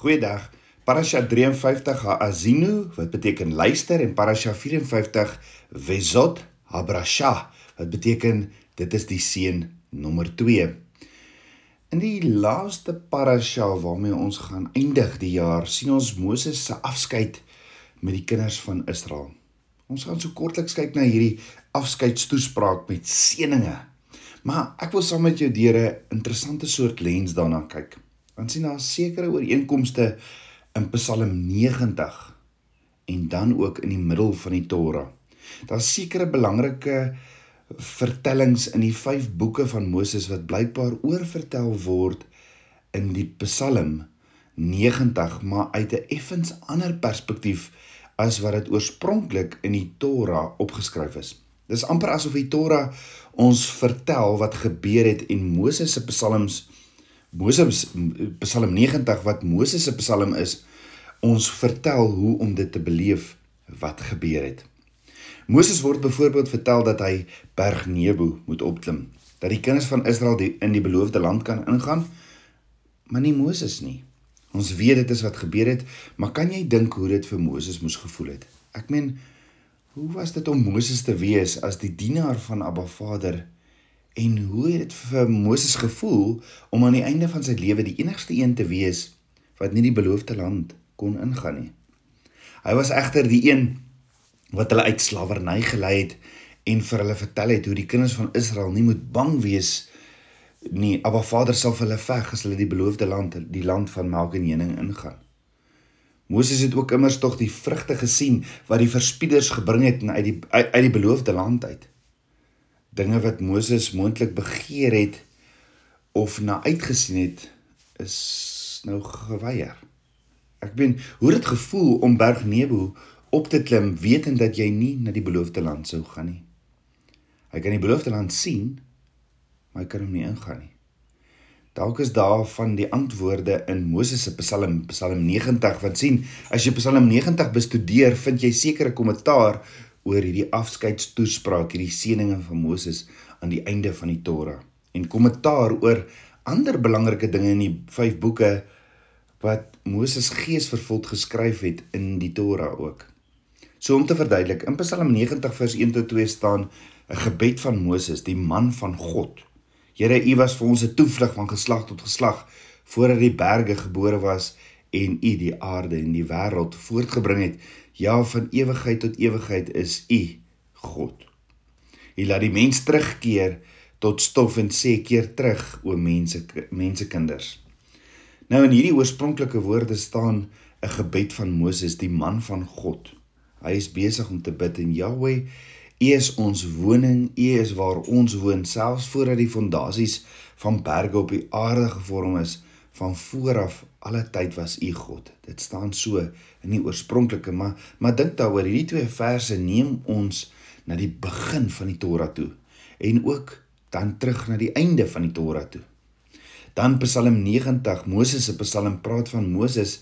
Goeiedag. Parasha 53 Haazinu wat beteken luister en Parasha 54 Vezot Habrasha wat beteken dit is die seën nommer 2. In die laaste parasha waarmee ons gaan eindig die jaar, sien ons Moses se afskeid met die kinders van Israel. Ons gaan so kortliks kyk na hierdie afskeidstoespraak met seëninge. Maar ek wil saam met jou deur 'n interessante soort lens daarna kyk dan sien daar sekere ooreenkomste in Psalm 90 en dan ook in die middel van die Torah. Daar's sekere belangrike vertellings in die 5 boeke van Moses wat blykbaar oorvertel word in die Psalm 90 maar uit 'n effens ander perspektief as wat dit oorspronklik in die Torah opgeskryf is. Dis amper asof die Torah ons vertel wat gebeur het en Moses se psalms Moses Psalm 90 wat Moses se Psalm is, ons vertel hoe om dit te beleef wat gebeur het. Moses word byvoorbeeld vertel dat hy Berg Nebo moet opklim, dat die kinders van Israel die in die beloofde land kan ingaan, maar nie Moses nie. Ons weet dit is wat gebeur het, maar kan jy dink hoe dit vir Moses moes gevoel het? Ek meen, hoe was dit om Moses te wees as die dienaar van Abba Vader? En hoe het dit vir Moses gevoel om aan die einde van sy lewe die enigste een te wees wat nie die beloofde land kon ingaan nie? Hy was egter die een wat hulle uit slawerny gelei het en vir hulle vertel het hoe die kinders van Israel nie moet bang wees nie, Abba Vader sal vir hulle veg as hulle die beloofde land, die land van melk en honing ingaan. Moses het ook immers tog die vrugte gesien wat die verspieders gebring het uit die uit, uit die beloofde land uit dinge wat Moses moontlik begeer het of na uitgesien het is nou geweier. Ek weet hoe dit gevoel om Berg Nebo op te klim wetend dat jy nie na die beloofde land sou gaan nie. Hy kan die beloofde land sien, maar hy kan hom nie ingaan nie. Dalk is daar van die antwoorde in Moses se Psalm, Psalm 90 wat sien, as jy Psalm 90 bestudeer, vind jy sekere kommentaar oor hierdie afskeidstoespraak, hierdie seëninge van Moses aan die einde van die Torah en kommentaar oor ander belangrike dinge in die 5 boeke wat Moses geesvervuld geskryf het in die Torah ook. So om te verduidelik, in Psalm 90 vers 1 tot 2 staan 'n gebed van Moses, die man van God. Here, U was vir ons 'n toevlug van geslag tot geslag voordat die berge gebore was en U die aarde en die wêreld voortgebring het. Ja, van ewigheid tot ewigheid is U God. U laat die mens terugkeer tot stof en sê keer terug o mense mensekinders. Nou in hierdie oorspronklike woorde staan 'n gebed van Moses, die man van God. Hy is besig om te bid en Jahweh, U is ons woning, U is waar ons woon, selfs voordat die fondasies van berge op die aarde gevorm is van vooraf alle tyd was u God. Dit staan so in die oorspronklike, maar maar dink daaroor, hierdie twee verse neem ons na die begin van die Torah toe en ook dan terug na die einde van die Torah toe. Dan Psalm 90, Moses se Psalm praat van Moses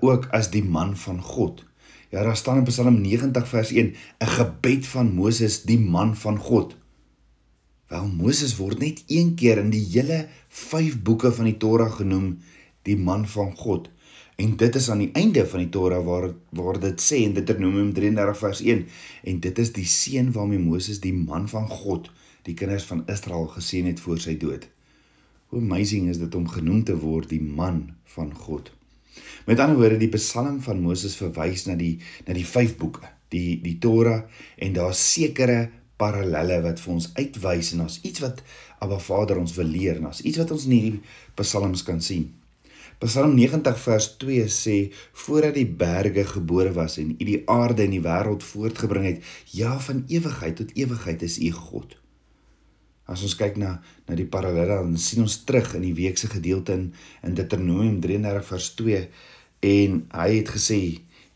ook as die man van God. Ja, daar staan in Psalm 90 vers 1 'n gebed van Moses, die man van God. Wel Moses word net een keer in die hele 5 boeke van die Torah genoem die man van God. En dit is aan die einde van die Torah waar waar dit sê in Deuteronomium 33 vers 1 en dit is die seën waarmee Moses die man van God die kinders van Israel geseën het voor sy dood. Hoe amazing is dit om genoem te word die man van God. Met ander woorde die Psalm van Moses verwys na die na die 5 boeke, die die Torah en daar's sekere parallelle wat vir ons uitwys en ons iets wat Abba Vader ons wil leer en ons iets wat ons in hierdie psalms kan sien. Psalm 90 vers 2 sê voordat die berge gebore was en U die aarde en die wêreld voortgebring het, ja van ewigheid tot ewigheid is U God. As ons kyk na na die parallelle dan sien ons terug in die week se gedeelte in in Deuteronomium 33 vers 2 en hy het gesê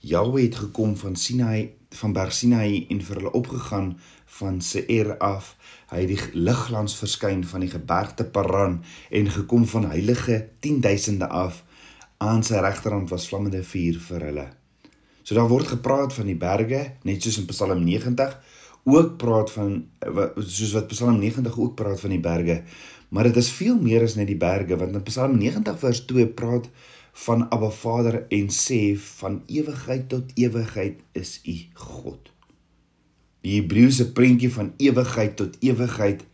Jahweh het gekom van Sinai van Berg Sinai en vir hulle opgegaan van Seir af. Hy het die ligglans verskyn van die gebergte Paran en gekom van heilige 10000de af. Aan sy regterhand was vlammende vuur vir hulle. So daar word gepraat van die berge, net soos in Psalm 90, ook praat van soos wat Psalm 90 ook praat van die berge, maar dit is veel meer as net die berge want in Psalm 90 vers 2 praat van Abba Vader en sê van ewigheid tot ewigheid is U God. Die Hebreëse prentjie van ewigheid tot ewigheid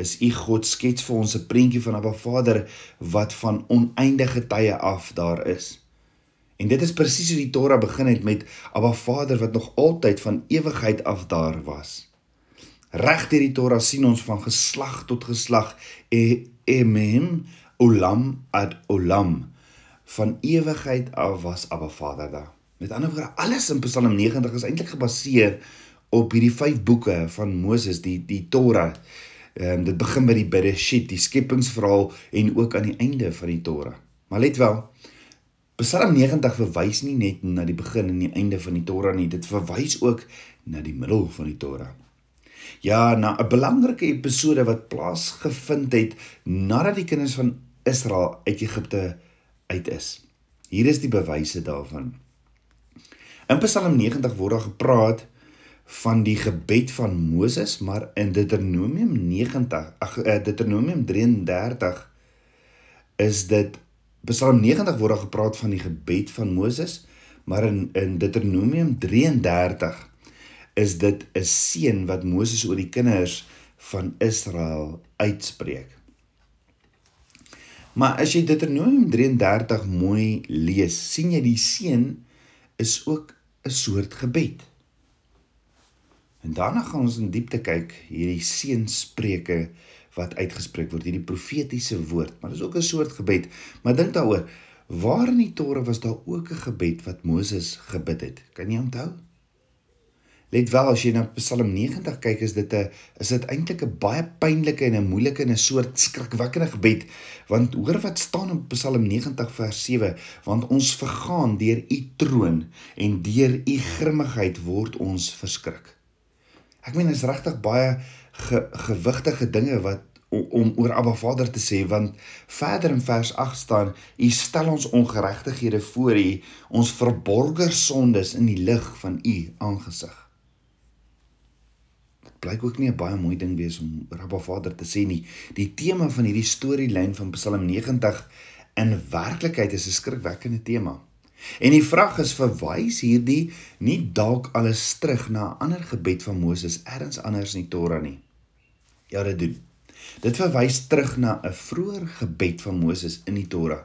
is U God skets vir ons 'n prentjie van Abba Vader wat van oneindige tye af daar is. En dit is presies hoe die Torah begin het met Abba Vader wat nog altyd van ewigheid af daar was. Reg deur die Torah sien ons van geslag tot geslag e emen olam ad olam van ewigheid af was Abba Vader daar. Met ander woorde, alles in Psalm 90 is eintlik gebaseer op hierdie vyf boeke van Moses, die die Torah. Ehm um, dit begin by die Bereshit, die skepingsverhaal en ook aan die einde van die Torah. Maar let wel, Psalm 90 verwys nie net na die begin en die einde van die Torah nie, dit verwys ook na die middel van die Torah. Ja, na 'n belangrike episode wat plaasgevind het nadat die kinders van Israel uit Egipte uit is. Hier is die bewyse daarvan. In Psalm 90 word daar gepraat van die gebed van Moses, maar in Deuteronomium 90, ag uh, Deuteronomium 33 is dit Psalm 90 word daar gepraat van die gebed van Moses, maar in in Deuteronomium 33 is dit 'n seën wat Moses oor die kinders van Israel uitspreek. Maar as jy Deuteronomium 33 mooi lees, sien jy die seën is ook 'n soort gebed. En daarna gaan ons in diepte kyk hierdie seënspreuke wat uitgespreek word, hierdie profetiese woord, maar dit is ook 'n soort gebed. Maar dink daaroor, waar in die Torah was daar ook 'n gebed wat Moses gebid het? Kan jy onthou? Let wel as jy na Psalm 90 kyk, is dit 'n is dit eintlik 'n baie pynlike en 'n moeilike en 'n soort skrikwekkende gebed. Want hoor wat staan in Psalm 90 vers 7, want ons vergaan deur u troon en deur u grimmigheid word ons verskrik. Ek meen is regtig baie ge, gewigtige dinge wat om, om oor Abba Vader te sê want verder in vers 8 staan u stel ons ongeregtighede voor u ons verborger sondes in die lig van u aangesig blyk ook nie 'n baie mooi ding wees om Rabba Vader te sê nie. Die tema van hierdie storielyn van Psalm 90 in werklikheid is 'n skrikwekkende tema. En die vraag is verwys hierdie nie dalk alles terug na 'n ander gebed van Moses elders anders in die Torah nie. Ja, dit doen. Dit verwys terug na 'n vroeër gebed van Moses in die Torah,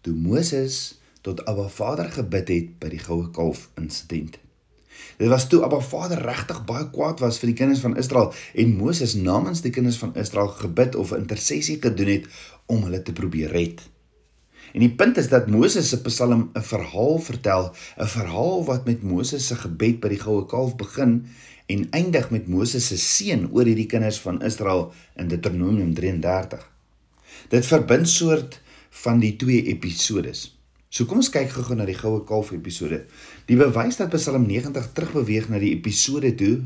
toe Moses tot Abba Vader gebid het by die goue kalf insident. Dit was toe Abba Vader regtig baie kwaad was vir die kinders van Israel en Moses namens die kinders van Israel gebid of 'n intersessie gedoen het om hulle te probeer red. En die punt is dat Moses se Psalm 'n verhaal vertel, 'n verhaal wat met Moses se gebed by die goue kalf begin en eindig met Moses se seën oor hierdie kinders van Israel in Deuteronomium 33. Dit verbind soort van die twee episodes. So kom ons kyk gou-gou na die goue kalf episode. Die bewys dat Psalm 90 terugbeweeg na die episode toe,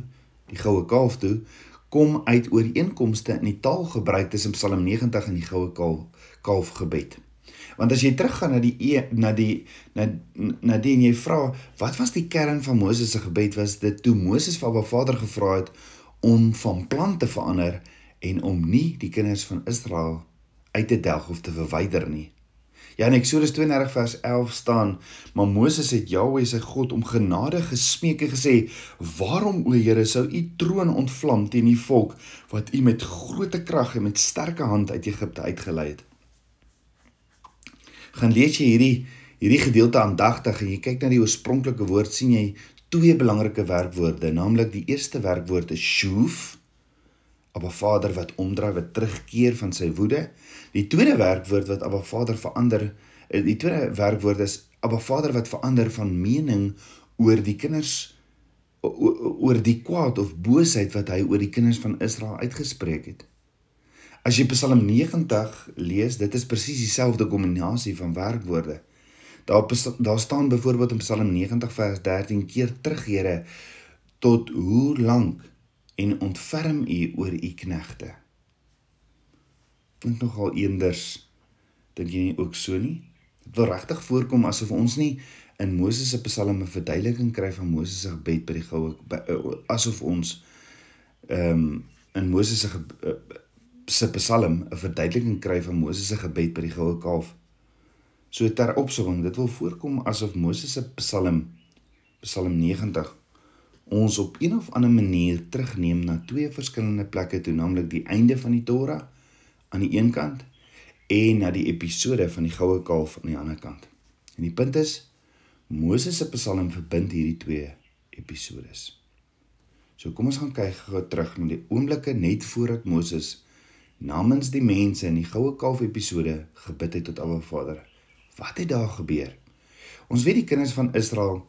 die goue kalf toe, kom uit ooreenkomste in die taalgebruik tussen Psalm 90 en die goue kalf, kalf gebed. Want as jy teruggaan na die e, na die na na die en jy vra, wat was die kern van Moses se gebed? Was dit toe Moses van Abba Vader gevra het om van plan te verander en om nie die kinders van Israel uit te delg of te verwyder nie? Ja in Eksodus 32 vers 11 staan: "Maar Moses het Jahweh sy God om genade gesmeek en gesê: "Waarom o Here sou u troon ontvlam teen die volk wat u met groote krag en met sterke hand uit Egipte uitgelei het?" Gaan lees jy hierdie hierdie gedeelte aandagtig en jy kyk na die oorspronklike woord sien jy twee belangrike werkwoorde, naamlik die eerste werkwoord is shuv Abba Vader wat omdraai wat terugkeer van sy woede. Die tweede werkwoord wat Abba Vader verander, eh, die tweede werkwoord is Abba Vader wat verander van mening oor die kinders oor die kwaad of boosheid wat hy oor die kinders van Israel uitgespreek het. As jy Psalm 90 lees, dit is presies dieselfde kombinasie van werkwoorde. Daar daar staan byvoorbeeld in Psalm 90 vers 13 keer terug Here tot hoe lank en ontferm u oor u knegte. Dink nogal eenders dink jy nie ook so nie? Dit wil regtig voorkom asof ons nie in Moses se Psalme 'n verduideliking kry van Moses se gebed by die goue eh, asof ons ehm um, in Moses se uh, se Psalm 'n verduideliking kry van Moses se gebed by die goue kalf. So ter opsomming, dit wil voorkom asof Moses se Psalm Psalm 90 ons op een of ander manier terugneem na twee verskillende plekke toe, naamlik die einde van die Torah aan die een kant en na die episode van die goue kalf aan die ander kant. En die punt is Moses se Psalm verbind hierdie twee episodes. So kom ons gaan kyk gou terug na die oomblikke net voordat Moses namens die mense in die goue kalf episode gebid het tot Abba Vader. Wat het daar gebeur? Ons weet die kinders van Israel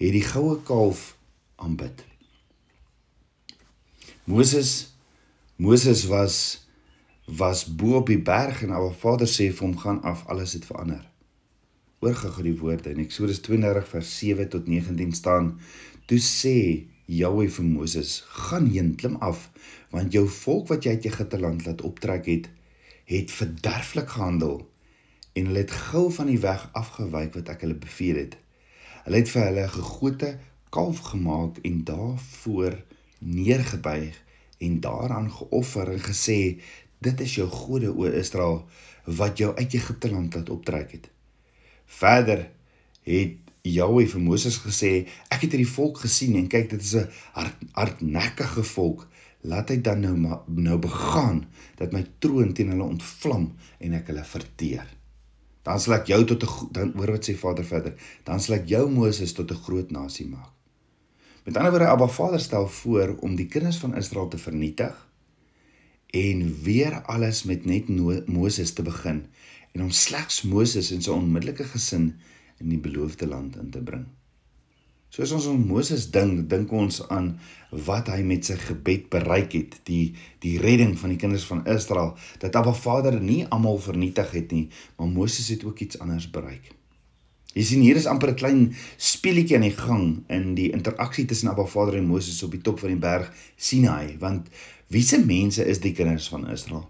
het die goue kalf aanbid. Moses Moses was was bo op die berg en Abba Vader sê vir hom gaan af alles het verander. Oorgegee die woorde in Eksodus 32 vers 7 tot 19 staan. Toe sê Jahweh vir Moses: "Gaan heen, klim af, want jou volk wat jy uit Egipte land laat optrek het, het verderflik gehandel en hulle het gou van die weg afgewyk wat ek hulle beveel het. Hulle het vir hulle gegote kalf gemaak en daarvoor neergebuig en daaraan geoffer en gesê dit is jou gode o Israel wat jou uit Egipte land laat optrek het. Verder het Jahweh vir Moses gesê ek het hierdie volk gesien en kyk dit is 'n hard, hardnekkige volk. Laat hy dan nou nou begaan dat my troon teen hulle ontvlam en ek hulle verteer. Dan sal ek jou tot 'n dan hoor wat sê Vader verder dan sal ek jou Moses tot 'n groot nasie maak. Met ander woorde, Abba Vader stel voor om die kinders van Israel te vernietig en weer alles met net Moses te begin en om slegs Moses en sy onmiddellike gesin in die beloofde land in te bring. Soos ons aan Moses dink, dink ons aan wat hy met sy gebed bereik het, die die redding van die kinders van Israel, dat Abba Vader nie almal vernietig het nie, maar Moses het ook iets anders bereik. Jy sien hier is amper 'n klein speletjie aan die gang in die interaksie tussen Abba Vader en Moses op die top van die berg Sinai, want wiese mense is die kinders van Israel?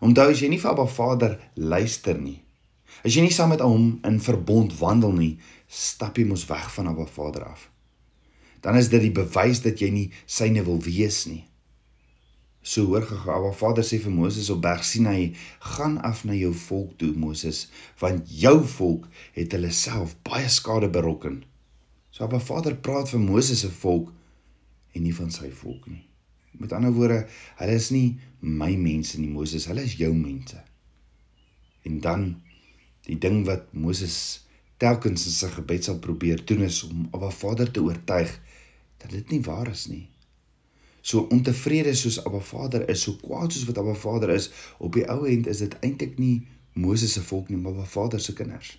Onthou as jy nie vir Abba Vader luister nie, as jy nie saam met hom in verbond wandel nie, stap jy mos weg van Abba Vader af. Dan is dit die bewys dat jy nie syne wil wees nie. So hoor gegaan, waar Vader sê vir Moses op Berg Sinai, gaan af na jou volk toe Moses, want jou volk het hulle self baie skade berokken. So Abba Vader praat vir Moses se volk en nie van sy volk nie. Met ander woorde, hulle is nie my mense nie Moses, hulle is jou mense. En dan die ding wat Moses telkens in sy gebed sal probeer doen is om Abba Vader te oortuig dat dit nie waar is nie so ontevrede soos Abba Vader is, so kwaad soos wat Abba Vader is, op die ou end is dit eintlik nie Moses se volk nie, maar Abba Vader se kinders.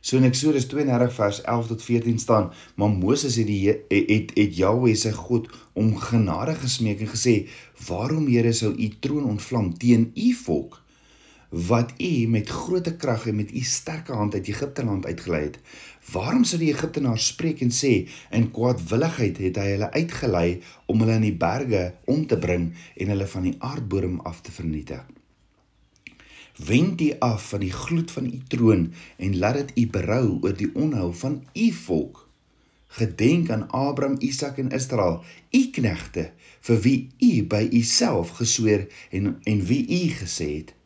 So in Eksodus 32 vers 11 tot 14 staan, maar Moses het die het het, het Jahweh sy God om genade gesmeek en gesê: "Waarom Here sou u troon ontvlam teen u volk?" Wat u met groote krag en met u sterke hand uit Egipte land uitgelei het. Waarom sou die Egiptenaars spreek en sê in kwaadwilligheid het hy hulle uitgelei om hulle in die berge om te bring en hulle van die aardbodem af te vernietig? Wend u af van die gloed van u troon en laat dit u berou oor die onhou van u volk. Gedenk aan Abraham, Isak en Israel, u knegte, vir wie u by u self gesweer en en wie u gesê het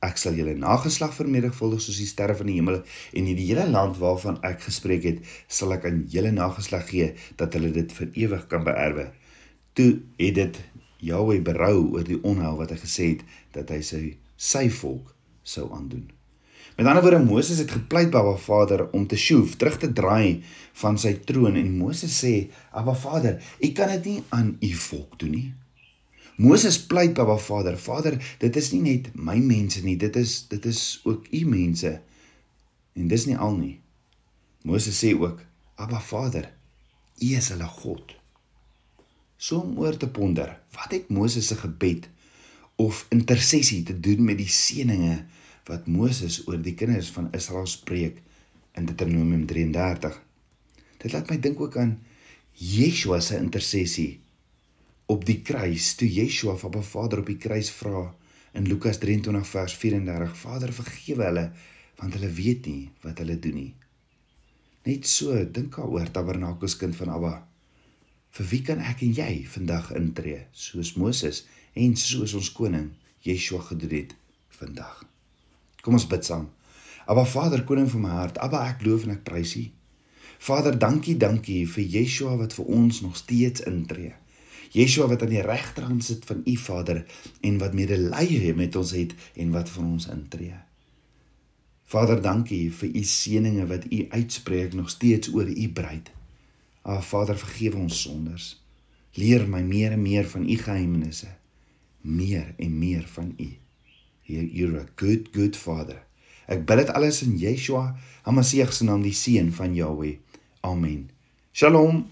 Ek sal julle nageslag vermenigvuldig soos die sterre van die hemel en in die hele land waarvan ek gespreek het, sal ek aan julle nageslag gee dat hulle dit vir ewig kan beerwe. Toe het dit Jahweh berou oor die onheil wat hy gesê het dat hy sy sy volk sou aandoen. Met ander woorde Moses het gepleit by Abba Vader om te sjoef, terug te draai van sy troon en Moses sê: "Abba Vader, u kan dit nie aan u volk doen nie." Moses pleit by Baba Vader, Vader, dit is nie net my mense nie, dit is dit is ook u mense. En dis nie al nie. Moses sê ook, Abba Vader, u is hulle God. So om oor te ponder, wat het Moses se gebed of intersessie te doen met die seëninge wat Moses oor die kinders van Israel spreek in Deuteronomium 33? Dit laat my dink ook aan Yeshua se intersessie op die kruis toe Yeshua van Abba Vader op die kruis vra in Lukas 23 vers 34 Vader vergewe hulle want hulle weet nie wat hulle doen nie Net so dink daaroor Tabernakels kind van Abba Vir wie kan ek en jy vandag intree soos Moses en soos ons koning Yeshua gedoen het vandag Kom ons bid saam Aba Vader, koning van my hart, Aba ek loof en ek prys U. Vader, dankie, dankie vir Yeshua wat vir ons nog steeds intree. Yeshua wat aan die regterhand sit van U Vader en wat medelee met ons het en wat vir ons intree. Vader, dankie vir U seëninge wat U uitspreek nog steeds oor U bruid. Aba Vader, vergewe ons sondes. Leer my meer en meer van U geheimenisse. Meer en meer van U. You're a good good Father. Ek bid dit alles in Yeshua, Hamasieg se naam, die seun van Jahweh. Amen. Shalom.